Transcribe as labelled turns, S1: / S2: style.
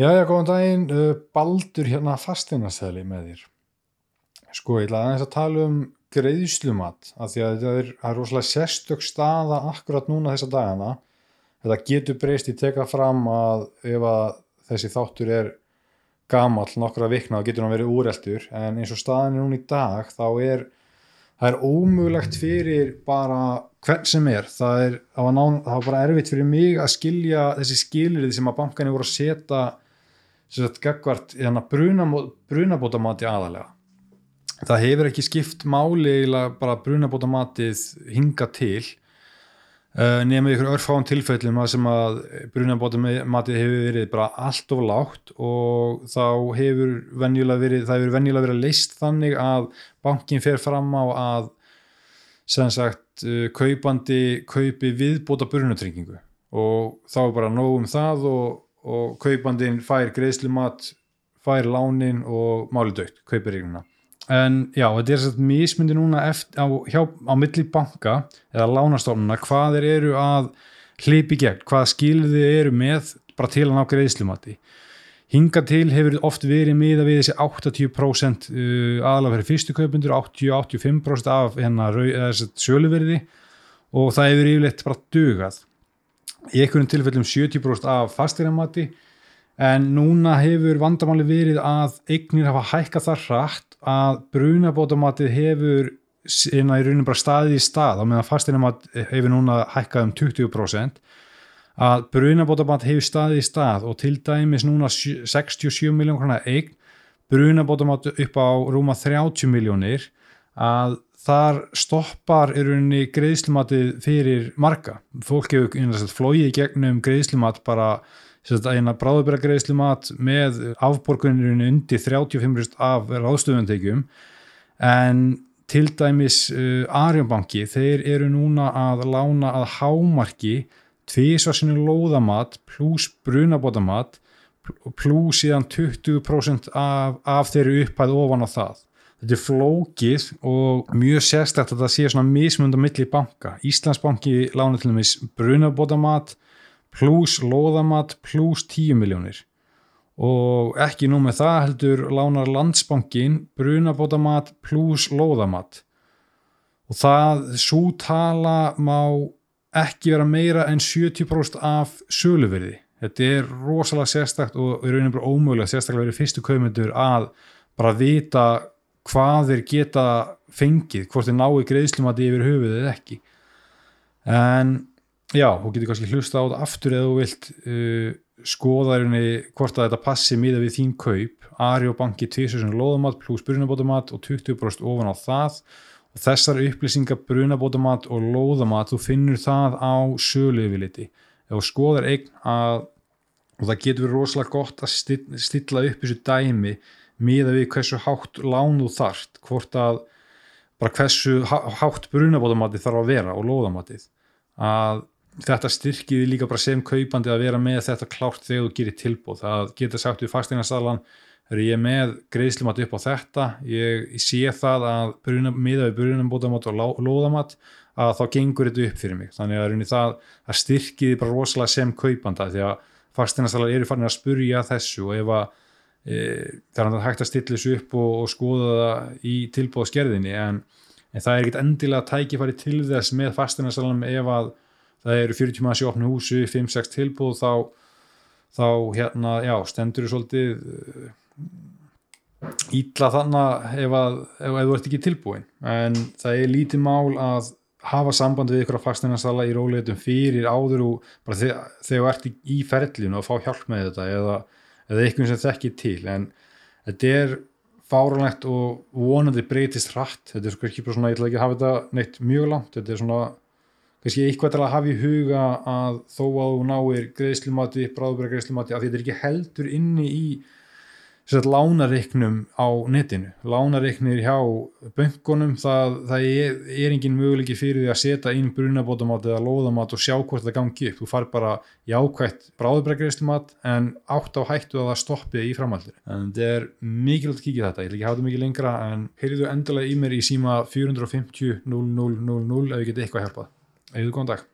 S1: Jæja, góðan daginn, uh, Baldur hérna fasteinarsæli með þér. Sko, ég ætla aðeins að tala um greiðslumat, af því að þetta er, það er rosalega sérstök staða akkurat núna þessa dagana. Þetta getur breyst í teka fram að ef að þessi þáttur er gamall nokkra vikna, þá getur hann verið úreltur, en eins og staðan er núna í dag, þá er, það er ómögulegt fyrir bara hvern sem er, það er, það var, nán, það var bara erfitt fyrir mig að skilja þessi skilirði sem að bankanir voru að setja sem sagt gagvart hérna, brunabótamati aðalega það hefur ekki skipt máli bara brunabótamatið hinga til uh, nema ykkur örfáum tilfellum að sem að brunabótamatið hefur verið bara allt of lágt og þá hefur venjulega verið, það hefur venjulega verið leist þannig að bankin fer fram á að sem sagt uh, kaupandi kaupi viðbóta brunatryggingu og þá er bara nóg um það og og kaupandin fær greiðslumat fær lánin og máli dögt kaupiríknuna en já, þetta er svona mismundi núna eftir, á, hjá, á milli banka eða lánastofnuna hvað þeir eru að hlipi gegn, hvað skilði eru með bara til að ná greiðslumati. Hinga til hefur oft verið miða við þessi 80% uh, aðalega fyrir fyrstu kaupundur 80-85% af hennar söluverði og það hefur yfirleitt bara dugað í einhvern tilfellum 70% af fastegnamati en núna hefur vandamáli verið að eignir hafa hækkað þar hratt að brunabótamatið hefur einna í rauninu bara staðið í stað á meðan fasteignamat hefur núna hækkað um 20% að brunabótamat hefur staðið í stað og til dæmis núna 67 miljón krona eign brunabótamat upp á rúma 30 miljónir að þar stoppar er rauninni greiðslumatið fyrir marga. Fólk hefur flóið gegnum greiðslumat bara eina bráðubera greiðslumat með afborgunirinn undir 35% af ráðstöfundegjum en til dæmis uh, Arjónbanki þeir eru núna að lána að hámarki tvísvarsinu lóðamat pluss brunabótamat pluss síðan 20% af, af þeirri upphæð ofan á það þetta er flókið og mjög sérstætt að það sé svona mismund á milli banka. Íslandsbanki lána til dæmis brunabótamat pluss loðamat pluss 10 miljónir og ekki nú með það heldur lánar landsbankin brunabótamat pluss loðamat og það svo tala má ekki vera meira en 70% af söluverði. Þetta er rosalega sérstækt og í rauninu bara ómögulega sérstaklega verið fyrstu kaumundur að bara vita hvað þeir geta fengið, hvort þeir nái greiðslumati yfir höfuð eða ekki. En já, þú getur kannski hlusta á þetta aftur eða þú vilt uh, skoða hvort að þetta passi miða við þín kaup, Ari og Banki 2000 loðamat pluss brunabótamat og 20% ofan á það. Og þessar upplýsingar brunabótamat og loðamat þú finnur það á sölu yfirliti ef þú skoðar eign að og það getur verið rosalega gott að stilla upp þessu dæmi miða við hversu hátt lánu þart hvort að bara hversu hátt brunabóðamati þarf að vera og lóðamatið. Að þetta styrkiði líka bara sem kaupandi að vera með þetta klárt þegar þú gerir tilbúð það getur sagt við fasteignarsælan er ég með greiðslumat upp á þetta ég, sé það að bruna, miða við brunabóðamat og lóðamat að þá gengur þetta upp fyrir mig. Þannig að það, það styrkiði bara rosalega sem kaupanda því að fasteignarsælan eru farin að spurja þessu og ef að e, það er hægt að stilla þessu upp og, og skoða það í tilbúðaskerðinni en, en það er ekkit endilega tækifæri til þess með fastinarsalanum ef að það eru 40 manns í opnu húsu 5-6 tilbúð þá, þá hérna, já, stendur þú svolítið ítla þannig ef, að, ef þú ert ekki tilbúin en það er lítið mál að hafa samband við ykkur á fastinarsala í róleitum fyrir áður og bara þegar þú ert í ferlinu og fá hjálp með þetta eða eða eitthvað sem þekkir til en þetta er fáranlegt og vonandi breytist hratt. Þetta er sko ekki bara svona, ég ætla ekki að hafa þetta neitt mjög langt, þetta er svona kannski eitthvað til að hafa í huga að þó að þú náir greiðslumati bráðbæra greiðslumati, að þetta er ekki heldur inni í lánareiknum á netinu. Lánareiknir hjá böngunum það, það er, er engin möguleiki fyrir því að setja inn brunabótamat eða loðamat og sjá hvort það gangi upp. Þú far bara jákvægt bráðbregriðslumat en átt á hættu að það stoppi í framhaldir en þetta er mikilvægt að kíkja þetta, ég vil ekki hafa þetta mikið lengra en heyrðu endilega í mér í síma 450 0000 ef ég get eitthvað hjálpað, eða góðan dag